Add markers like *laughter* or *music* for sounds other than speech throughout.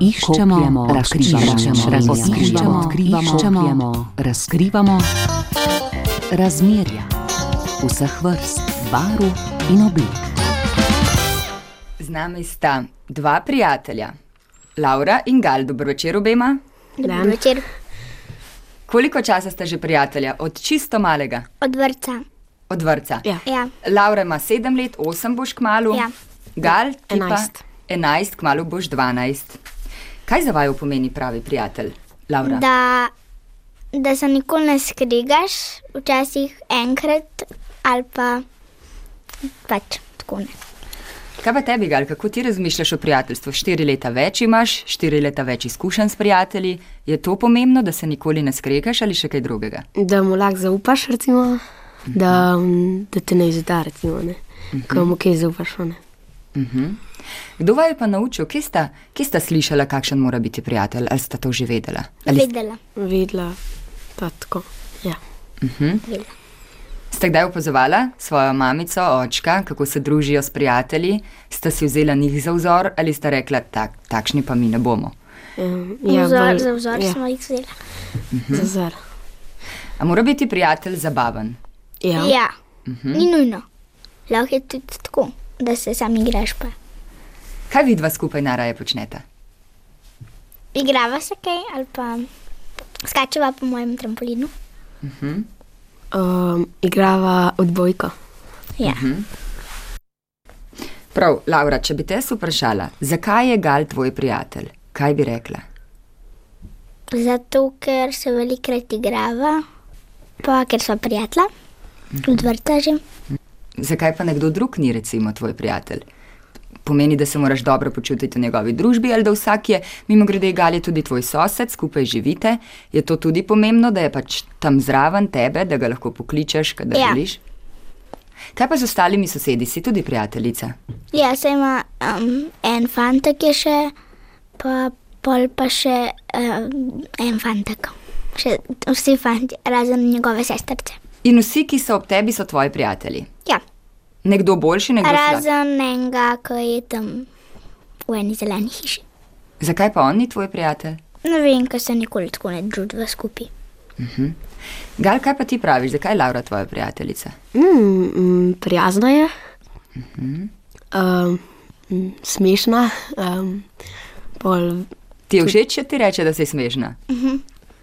Iščemo, razkrivamo, razkrivamo, odkrivamo, razkrivamo razmerja vseh vrst, barv in oblik. Z nami sta dva prijatelja, Laura in Gal. Dobro večer obema. Dobro večer. Koliko časa sta že prijatelja? Od čisto malega, Od vrca. od vrca. Ja. Ja. Laura ima sedem let, osem boš kmalu. Ja. Gal, ti pa Enajst. enajst, kmalu boš dvanajst. Kaj za vaju pomeni pravi prijatelj, Laura? Da, da se nikoli ne skregaš, včasih enkrat ali pa pač tako ne. Kaj pa tebi, Gal, kako ti razmišljaš o prijateljstvu? Štiri leta več imaš, štiri leta več izkušenj s prijatelji. Je to pomembno, da se nikoli ne skregaš ali še kaj drugega? Da mu lahko zaupaš, recimo, da, mm, da te ne izda, recimo, ne. Ko mu kaj zaupaš, ne. Mhm. Kdo vaju je pa naučil, kje sta, kje sta slišala, kakšen mora biti prijatelj, ali sta to že vedela? Ali Vedela. Videla, pa tako, ja. vedela. ste kdaj opazovala svojo mamico, očka, kako se družijo s prijatelji? Sta si vzela njih za vzor ali sta rekla, tak, takšni pa mi ne bomo? Um, Ja, vzor, bolj- za vzor ja, smo jih vzeli. za vzor. A mora biti prijatelj zabaven? Ja. Ja, ni nujno. Lahko je tudi tako, da se sam igraš pa. Kaj vidva skupaj naraje počneta? Igrava se kaj ali pa skačeva po mojem trampolinu. Um, igrava odbojko. Ja. Prav, Laura, če bi te vprašala, zakaj je Gal tvoj prijatelj, kaj bi rekla? Zato, ker se velikrat igrava, pa ker smo prijatelja, od vrta že. Zakaj pa nekdo drug ni, recimo, tvoj prijatelj? Pomeni, da se moraš dobro počutiti v njegovi družbi, ali da vsak je, mimo grede, Gal je tudi tvoj sosed, skupaj živite. Je to tudi pomembno, da je pač tam zraven tebe, da ga lahko pokličeš, kadar Ja. želiš? Kaj pa z ostalimi sosedi, si tudi prijateljica? Ja, se ima um, en fantek je še, pa pol pa še um, en fantek. Še vsi fanti, razen njegove sestrce. In vsi, ki so ob tebi, so tvoji prijatelji. Nekdo boljši, nekdo slabši. razen enega, ki je tam v eni zeleni hiši. Zakaj pa on ni tvoj prijatelj? Ne vem, ker se nikoli tako ne druživa skupaj. Gal, kaj pa ti praviš, zakaj je Laura tvoja prijateljica? Mm, mm, prijazna je, um, mm, smešna, um, pol, Ti je všeč, če ti reče, da si smešna?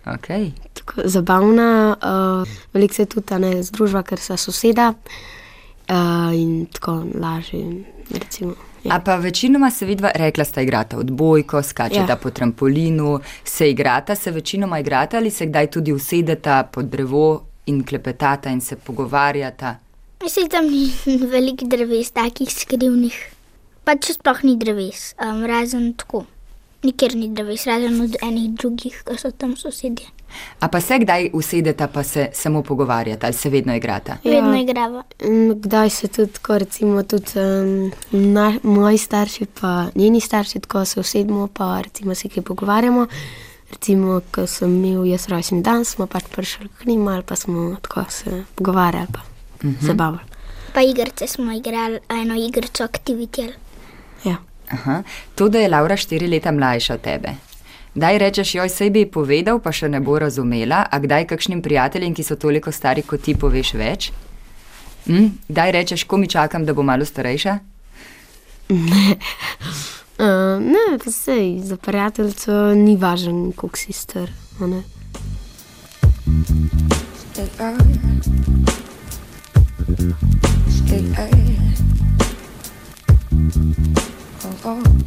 Okay. tako zabavna, uh, veliko se tudi a ne združva, ker so soseda uh, in tako lažje. Recimo, ja. A pa večinoma se vidva, rekla sta igrata odbojko, skačeta ja. Po trampolinu, se igrata, se večinoma igrata ali se kdaj tudi usedeta pod drevo in klepetata in se pogovarjata. Mislim, tam ni *laughs* veliko dreves, takih skrivnih. Pa če sploh ni dreves, um, razen tako. Nikjer ni dreves, razen od enih drugih, ki so tam sosedje. A pa se kdaj usedeta, pa se samo pogovarjata ali se vedno igrata? Ja. Vedno igrava. Mm, Kdaj se tudi, tako, recimo, tudi um, na, moji starši, pa njeni starši, tako se usedemo, pa recimo se kaj pogovarjamo. Recimo, ko sem imel jaz rojstni dan, smo pač prišli k njim ali pa smo tako se pogovarjali, pa uh -huh. zabavali. Pa igrice smo igrali, eno igrico Activity. Ja. Aha. To, da je Laura štiri leta mlajša od tebe. Daj rečeš, joj, sej bi ji povedal, pa še ne bo razumela, a kdaj kakšnim prijateljem, ki so toliko stari kot ti, poveš več? Hm? Daj rečeš, ko mi čakam, da bo malo starejša? Uh, *laughs* ne, pa sej, za prijateljico ni važen, koliko si star. a ne. Yes, I fear real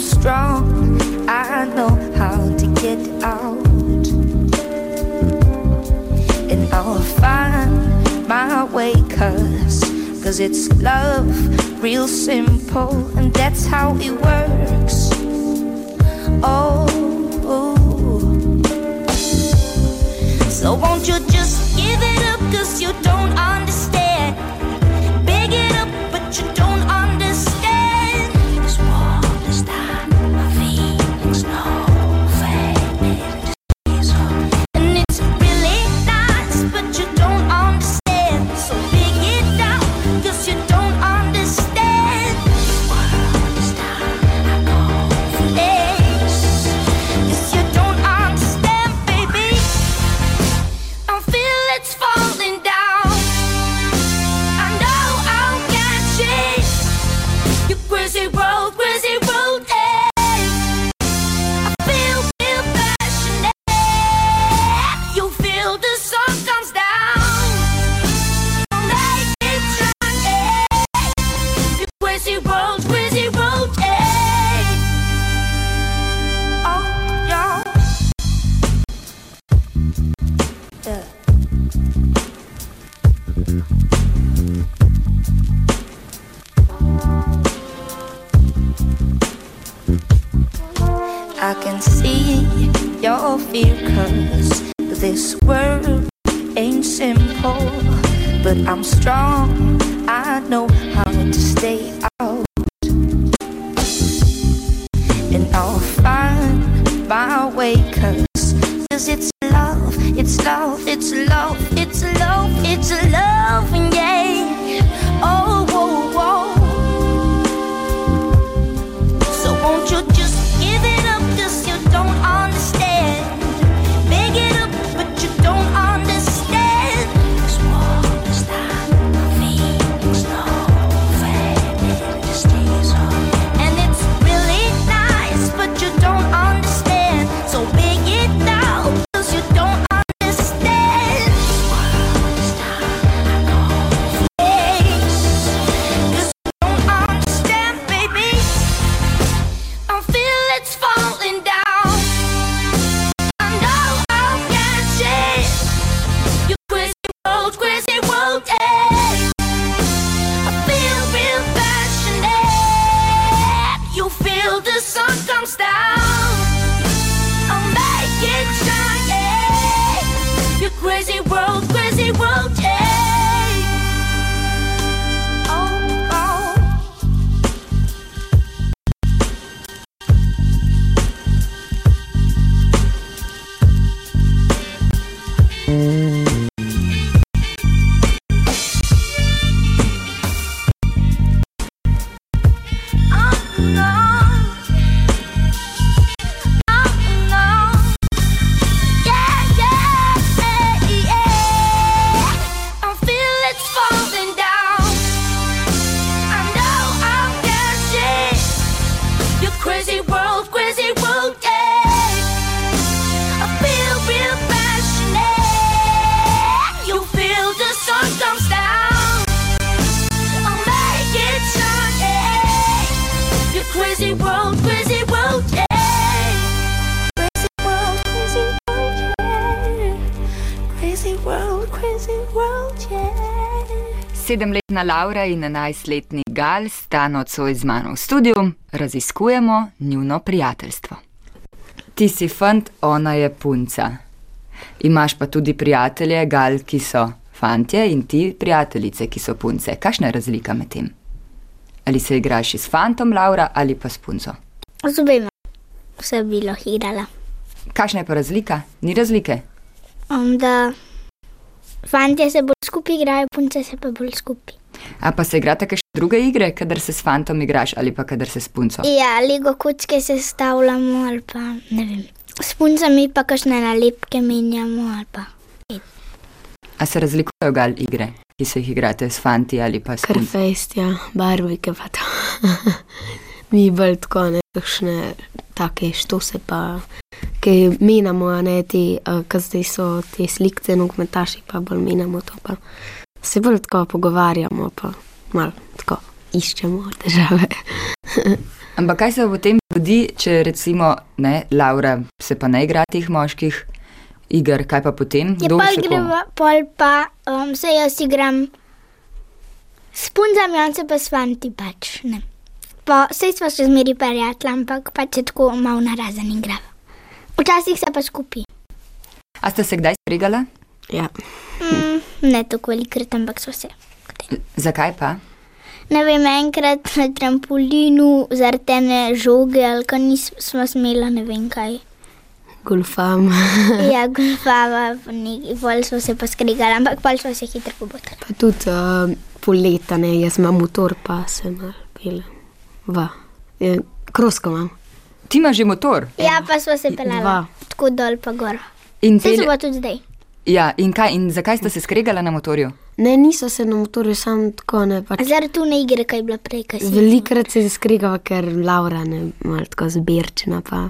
strong. I know how to get out, Cause, it's love, real simple, and that's how it works. Oh. So won't you just give it up? Cause it's I know how to stay Sedemletna Laura in enajstletni Gal sta nocoj z mano v studiu, raziskujemo njuno prijateljstvo. Ti si fant, ona je punca. Imaš pa tudi prijatelje, Gal, ki so fantje, in ti prijateljice, ki so punce. Kakšna je razlika med tem? Ali se igraš s fantom, Laura, ali pa s punco? Z obema se bi lahko igrala. Kakšna je pa razlika? Ni razlike. Um, da fantje se bolj skupaj igrajo, punce se pa bolj skupaj. A pa se igrate kakšne druge igre, kadar se s fantom igraš ali pa kadar se s punco? Ja, ligo kocke se stavljamo ali pa ne vem. S puncami pa kakšne nalepke menjamo ali pa. A se razlikujejo gal igre, ki se jih igrate s fanti ali pa s Kar punco? fejst, ja, barvike pa to. *laughs* Mi bolj tako ne, kakšne take štose pa, ki menamo, a ne ti, ki zdaj so te slikce, nogometaši pa bolj menamo to pa. Se bolj tako pogovarjamo pa malo tako iščemo težave. Ampak kaj se potem zgodi, če recimo ne, Laura se pa ne igra teh moških iger, kaj pa potem? Je še komu? greva, pol pa um, se jaz igram s puncami, on se pa s fanti pač. Ne. Pa sej smo še zmeri prijatelji, ampak pač se tako malo narazen igrava. Včasih se pa skupaj. A ste se kdaj stregala? Ja, Mm, ne tako velikrat, ampak so se. Zakaj pa? Ne vem, enkrat na trampolinu zaradi ene žoge, ali ko nismo smela, ne vem kaj. golfam. Ja, *laughs* golfava, pol smo se pa skregali, ampak pol smo se hitro pobotali. Pa tudi uh, poleta, ne, jaz imam motor, pa sem pel. Va, Eh, krosko imam. Ti imaš že motor Ja, pa smo se pelali. Dva. Tako dol pa gor. in Vse se bo tudi zdaj. Ja, in, kaj, in zakaj ste se skregala na motorju? Ne, niso se na motorju, samo tako ne. Pač. Zaradi tu ne igre, kaj je bila prej. Velikrat se skregava, ker Laura ne malo tako zbirčena, pa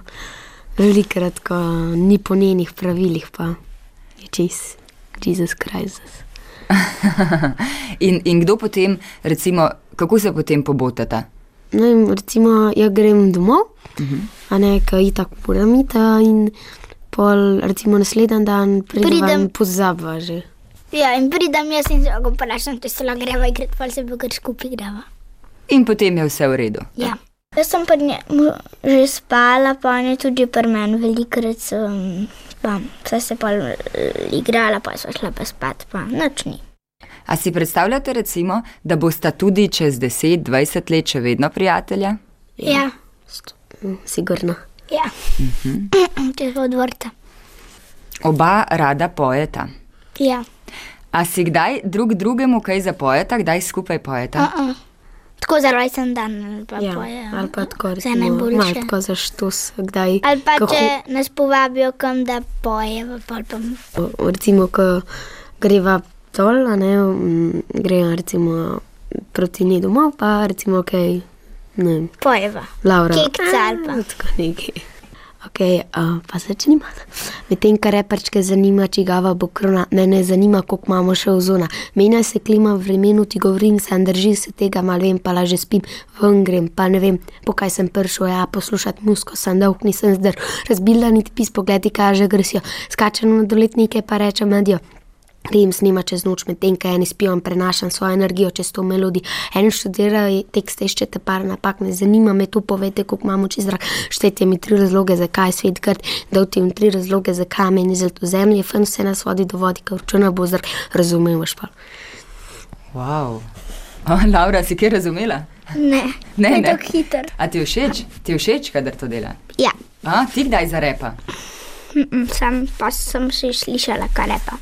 velikrat tako ni po njenih pravilih, pa je čez, Jezus Kristus. *laughs* In, in kdo potem, recimo, kako se potem pobotata? No, in recimo, jaz grem domov, uh -huh. a ne, kaj itak poramita in pol, recimo naslednji dan pridem Pridem- in pozabva že. Ja, in pridem jaz in se ga vprašam, če se lahko greva igrati, pa se bo kar skupaj greva. In potem je vse v redu. Ja. Jaz sem njemu že spala, pa on je tudi pri meni velikrat sem, pa vse se pa eh, igrala, pa so šla pa spat, pa noč ni. A si predstavljate, recimo, da bosta tudi čez 10-20 let še vedno prijatelja? Ja, Mm, Sigurno. Ja. *clears throat* Če so od vrta. Oba rada pojeta. Ja. A si kdaj drug drugemu kaj zapojeta, kdaj skupaj pojeta? Uh -uh. Tako za rojsten dan ali pa Ja, pojejo. ali pa tako, recimo, malo najboljše. tako za štus, kdaj. Ali pa ko če nas povabijo kam, da pojeva, pa ho- recimo, ko greva dol, a ne, greva recimo proti njej domov, pa recimo, kaj, ne vem, pojeva. Laura. Kekca ali pa. Tako nekaj. Ok, uh, pa začnimo. Medtem, kar reperčke zanima, čigava bo krona, mene zanima, koliko imamo še ozona. Menja se klima vremenu, ti govorim, sem drži se tega, mal vem, pa laže spim, ven grem, pa ne vem, po kaj sem prišel, ja, poslušati musko, sem dolg, nisem zdr, razbila niti pis, pogledi, kaže agresijo, skačem na doletnike, pa rečem medijo. Grem snima čez noč, medtem ko eni spijo in prenašam svojo energijo čez to melodijo. Eni študirajo tekste, iščete par napak, ne zanima me to, povete, koliko imamo čez zrak. Štejte mi tri razloge, zakaj je svet grd, dajte mi tri razloge, zakaj meni zlato zemlje, fajn vse nas vodi do vodi, ker računa bo zrak, razumeš pa. Wow. O, Laura, si kaj razumela? Ne, Ne, ne ne. tako hiter. A ti je všeč? Ti je všeč, kadar to dela? Ja, A, ti kdaj zarepa? mm -mm, sam pa sem še slišala, kaj lepa.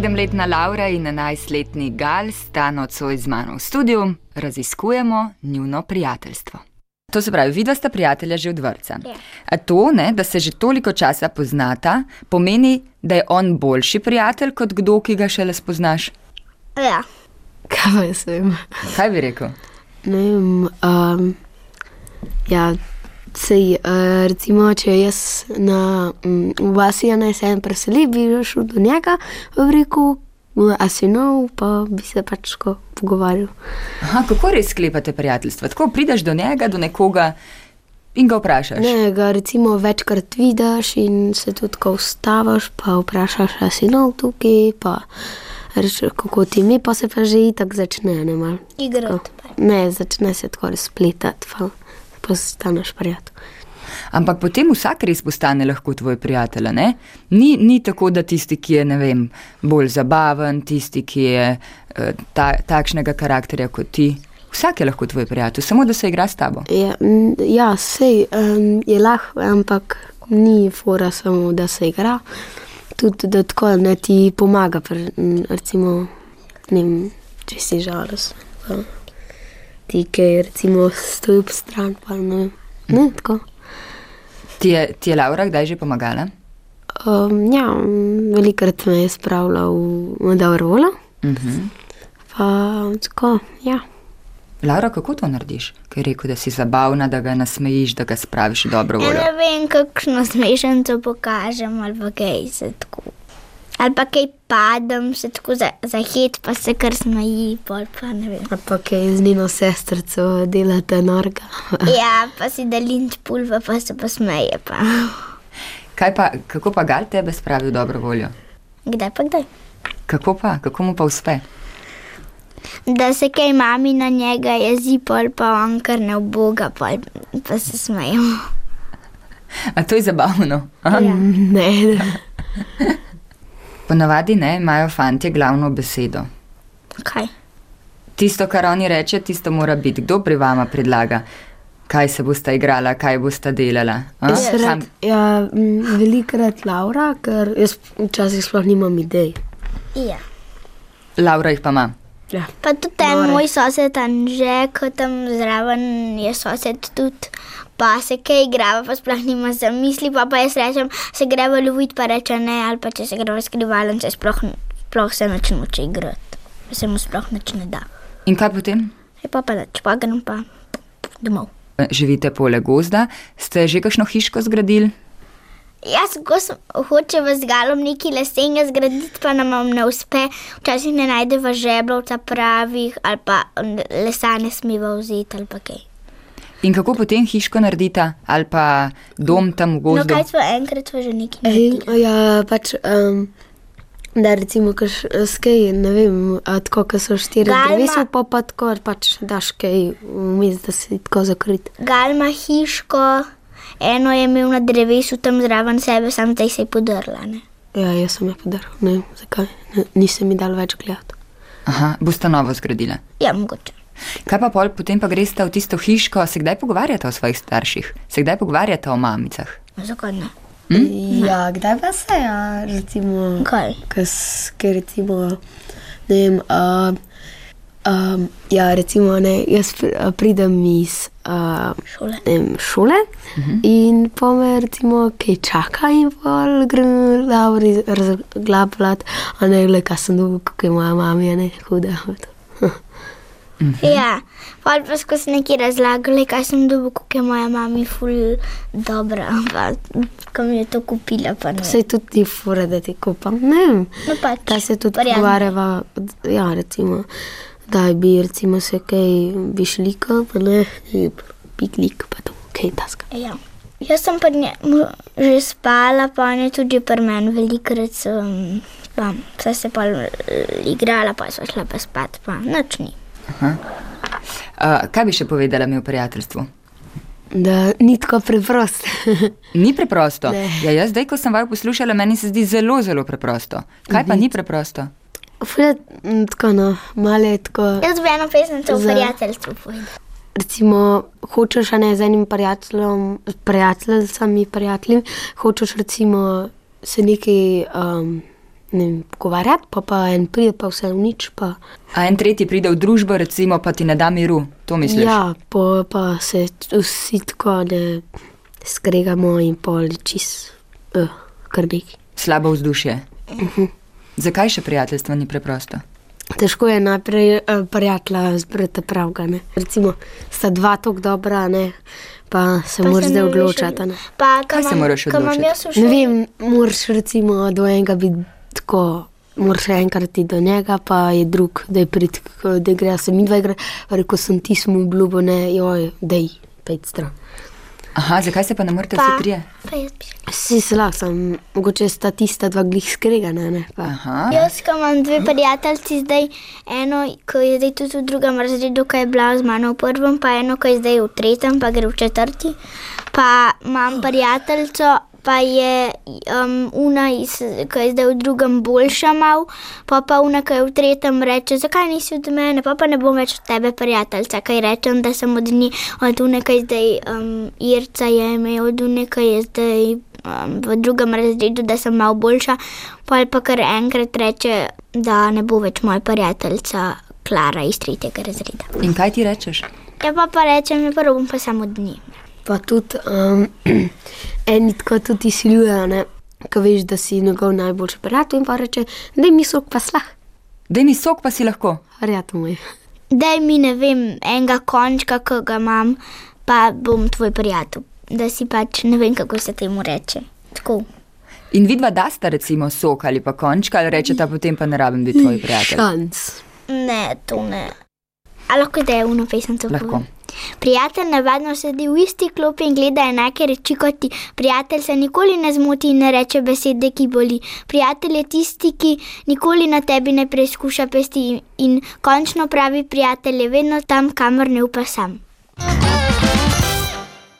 Sedemletna Laura in enajstletni Gal sta nocoj z mano v studiu, raziskujemo njuno prijateljstvo. To se pravi, vidva sta prijatelja že od vrca. Ja. A to, ne, da se že toliko časa poznata, pomeni, da je on boljši prijatelj kot kdo, ki ga šele spoznaš. Ja. Kaj pa jaz vem? Kaj bi rekel? Ne vem. Um, ja, sej, uh, recimo, če jaz na um, v vasi naj se en preseli, bi šel do njega, bi rekel, "No, a si nov, pa bi se pač pogovarjal. Aha, kako res sklepate prijateljstvo? Tako prideš do njega, do nekoga in ga vprašaš. Ne, ga recimo večkrat vidiš in se tudi ko ustaviš, pa vprašaš, a si nov tukaj, pa rečeš, kako ti mi, pa se pa že itak začne, ne mal. Igrati. Ne, začne se tako razpletati, pa postaneš prijatelj. Ampak potem vsak res postane lahko tvoj prijatelj. Ne? Ni, ni tako, da tisti, ki je vem, bolj zabaven, tisti, ki je eh, ta, takšnega karakterja kot ti. Vsak je lahko tvoj prijatelj, samo da se igra s tabo. Ja, m, ja sej um, je lahko, ampak ni fora samo, da se igra. Tudi da tako ne ti pomaga, pri, m, recimo, ne vem, če si žalosten. Ti, ki recimo stoji ob stran, pa ne, ne tako. Ti je, ti je Laura kdaj že pomagala? Um, ja, velikrat me je spravila v, voljo. Uh -huh. Pa tako, ja. Laura, kako to narediš? Ker je rekel, da si zabavna, da ga nasmejiš, da ga spraviš dobro Ja, voljo. ne vem, kakšno smešnico pokažem ali pa kaj se tako. Ali pa kaj padem, se tako za, za hit, pa se kar smeji, pol pa ne vem. Ali pa kaj z njeno sestrico delate norga. *laughs* Ja, pa si delim pulva, pa se pa smeje. Pa. Kaj pa, kako pa Gal tebe spravi v dobro voljo? Kdaj pa kdaj? Kako pa, kako mu pa uspe? Da se kaj mami na njega jezi, pol pa on kar ne oboga, pol pa se smejemo. A to je zabavno. Aha. Ja. Ne, *laughs* Ponavadi ne, imajo fantje glavno besedo. Kaj? Tisto, kar oni reče, tisto mora biti. Kdo pri vama predlaga, kaj se bosta igrala, kaj bosta delala? Sam- rad, ja, velikrat Laura, ker jaz včasih sploh nimam idej. Ja. Laura jih pa ima. Ja. Pa tudi ten Nore. moj sosed Anže, ko tam zraven je sosed tudi. Pa se kaj igrava, pa sploh nima zamisli, pa, pa jaz rečem, se greva loviti, pa reče ne, ali pa če se greva skrivalen, se sploh, sploh se neč noče igrati. Se mu sploh neč ne da. In kaj potem? Je pa pa neč, pa grem pa domov. E, Živite poleg gozda, ste že kakšno hiško zgradili? Jaz, ko hočeva z galom neki lesenega zgraditi, pa nam ne uspe, včasih ne najdeva žeblovca pravih, ali pa lesa ne smeva vzeti, ali pa kaj. In kako potem hiško naredita, ali pa dom tam v No, kaj smo enkrat že neki Ej, naredili. ja, pač, um, da recimo, kaš, skaj, ne vem, a tako, ko so štiri Galma. drevesa, pa pa tako, pač daš kaj vmes, da si tako zakrit. Gal ima hiško, eno je imel na drevesu tam zraven sebe, sam zdaj se je podrla. Ne? Ja, jaz sem jo podaril, ne vem, zakaj, ne, nisem mi dal več gledati. Aha, boste novo zgradila. Ja, mogoče. Kaj pa pol, potem pa greste v tisto hiško, se kdaj pogovarjate o svojih starših, se kdaj pogovarjate o mamicah? Zakaj ne? Hm? Ja, kdaj pa se, ja, recimo, Kaj? ker recimo, ne vem, uh, um, ja, recimo, ne, jaz pridem iz uh, Šole. ne vem, šole uh -huh. in pa me recimo kaj čaka in pa grem Lauri razglabljati, a ne le, kaj sem kako je moja mama, ne, huda. Ja, pol pa skozi neki razlagali, kaj sem dobil, kako je moja mama ful dobra, pa ko mi je to kupila, ne. Vse tudi ti fura, da ti kupam, ne vem. No, pač, Kaj se tudi pogovarjava, ja, recimo, da bi recimo se kaj bi šli, pa ne, piknik, pa to, kaj taska. Ja. Jaz sem pri njemu že spala, pa on je tudi pri meni velikrat sem, pa saj se pa igrala, pa so šla pa spat, pa nič ni. Uh, kaj bi še povedala mi o prijateljstvu? Da ni tako preprosto. Ni preprosto. Ne. Ja, jaz zdaj, ko sem vaju poslušala, meni se zdi zelo, zelo preprosto. Kaj pa ni preprosto? Fule, m, tako no, malo je tako. Jaz bi eno pesnico o Za- prijateljstvu povedala. Recimo, hočeš a ne z enim prijateljem, prijateljicami, prijateljem, hočeš recimo se nekaj, um, ne vem, pogovarjati, pa, pa en pride, pa vse v nič. Pa, A en tretji pride v družbo, recimo, pa ti ne da miru, to misliš? ja, pa, pa se vsi tako ne skregamo in pol čist, uh, kar neki. Slabo vzdušje. Zakaj še prijateljstvo ni preprosto? Težko je najprej uh, prijatelja zbrati pravega. Ne. Recimo, sta dva tako dobra, ne, pa se moraš zdaj Ne. Pa, Kaj se moraš odločiti? ne vem, moraš recimo do enega biti tako. Moraš enkrat iti do njega, pa je drug, da je prid, da gre se mi dva igrati. Rekel sem ti smo obljubo, ne, joj, dej, pet stran. Aha, zakaj se pa ne morete vsi trije? Pa jaz bi. Si lahko, sem, mogoče sta tista dva glih skregana, ne, pa. Aha. Jaz, ko imam dve prijateljici, zdaj eno, ki je zdaj tudi v drugem razredu, ki je bila z mano v prvem, pa eno, ki je zdaj v tretjem, pa gre v četrti. Pa imam prijateljico, pa je um, una, iz, ki je zdaj v drugem boljša mal, pa pa una, ki je v tretjem reče, zakaj nisi od mene, pa pa ne bom več od tebe prijateljica, kaj rečem, da sem od nje, od une, ki je zdaj um, Irca je ime, od une, ki je zdaj um, v drugem razredu, da sem malo boljša, pa pa kar enkrat reče, da ne bo več moja prijateljica Klara iz tretjega razreda. In kaj ti rečeš? Ja pa pa rečem, ja, prvo bom pa samo od nje. Pa tudi um, *clears throat* eni tako tudi izsiljujejo, ne, ko veš, da si njegov najboljši prijatelj in pa reče, da mi sok pa slah, Dej mi sok, pa si lahko. verjatno moj. Daj mi ne vem, enega končka, ki ga imam, pa bom tvoj prijatelj. Da si pač ne vem, kako se temu reče. Tako. In vidva dasta recimo sok ali pa končka, ali rečeta potem pa ne rabim biti tvoj prijatelj. Šans. Ne, to ne. A lahko da je uno pesem to Lahko. povem? Prijatelj navadno sedi v isti klopi in gleda enake reči kot ti. Prijatelj se nikoli ne zmoti in ne reče besede, ki boli. Prijatelj je tisti, ki nikoli na tebi ne preizkuša pesti in, končno pravi prijatelj je vedno tam, kamor ne upa sam.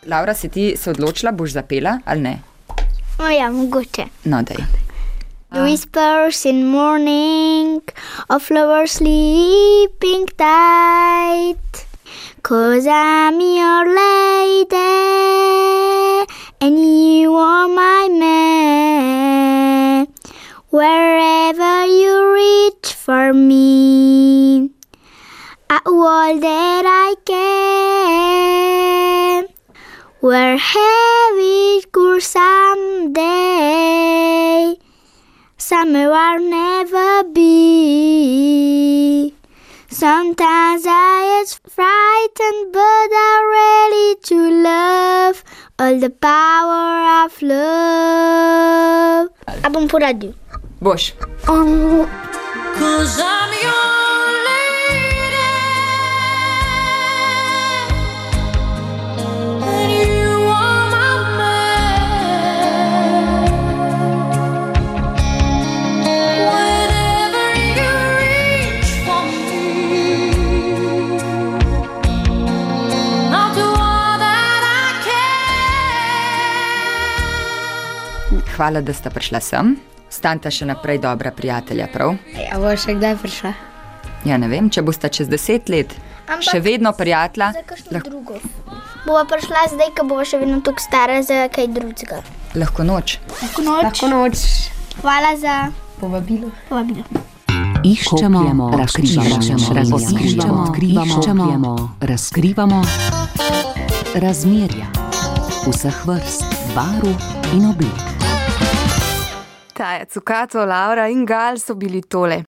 Laura, si ti se odločila, boš zapela ali ne? O ja, mogoče. No, dej. The whispers in morning of flowers sleeping tight. Cause I'm your lady and you are my man. Wherever you reach for me, I all that I can. Where heavy could someday somewhere I'll never be. Sometimes I get frightened, but I'm ready to love all the power of love. A bom po rádio. Boš. Cause I'm your Hvala, da sta prišla sem. Stanta še naprej dobra prijatelja, prav? A bo še kdaj prišla? Ja, ne vem, če bosta čez deset let Ampak- še vedno prijatelja, lahko. Bova prišla zdaj, ko bova še vedno tako stara za kaj drugega. lahko noč. Lahko noč. Lahko noč. Hvala za Povabilo. povabilo. Iščemo, razkrivamo, razkrivamo, iščemo, razkrivamo razmerja vseh vrst, barv in oblik. Taja, Cukato, Laura in Gal so bili tole.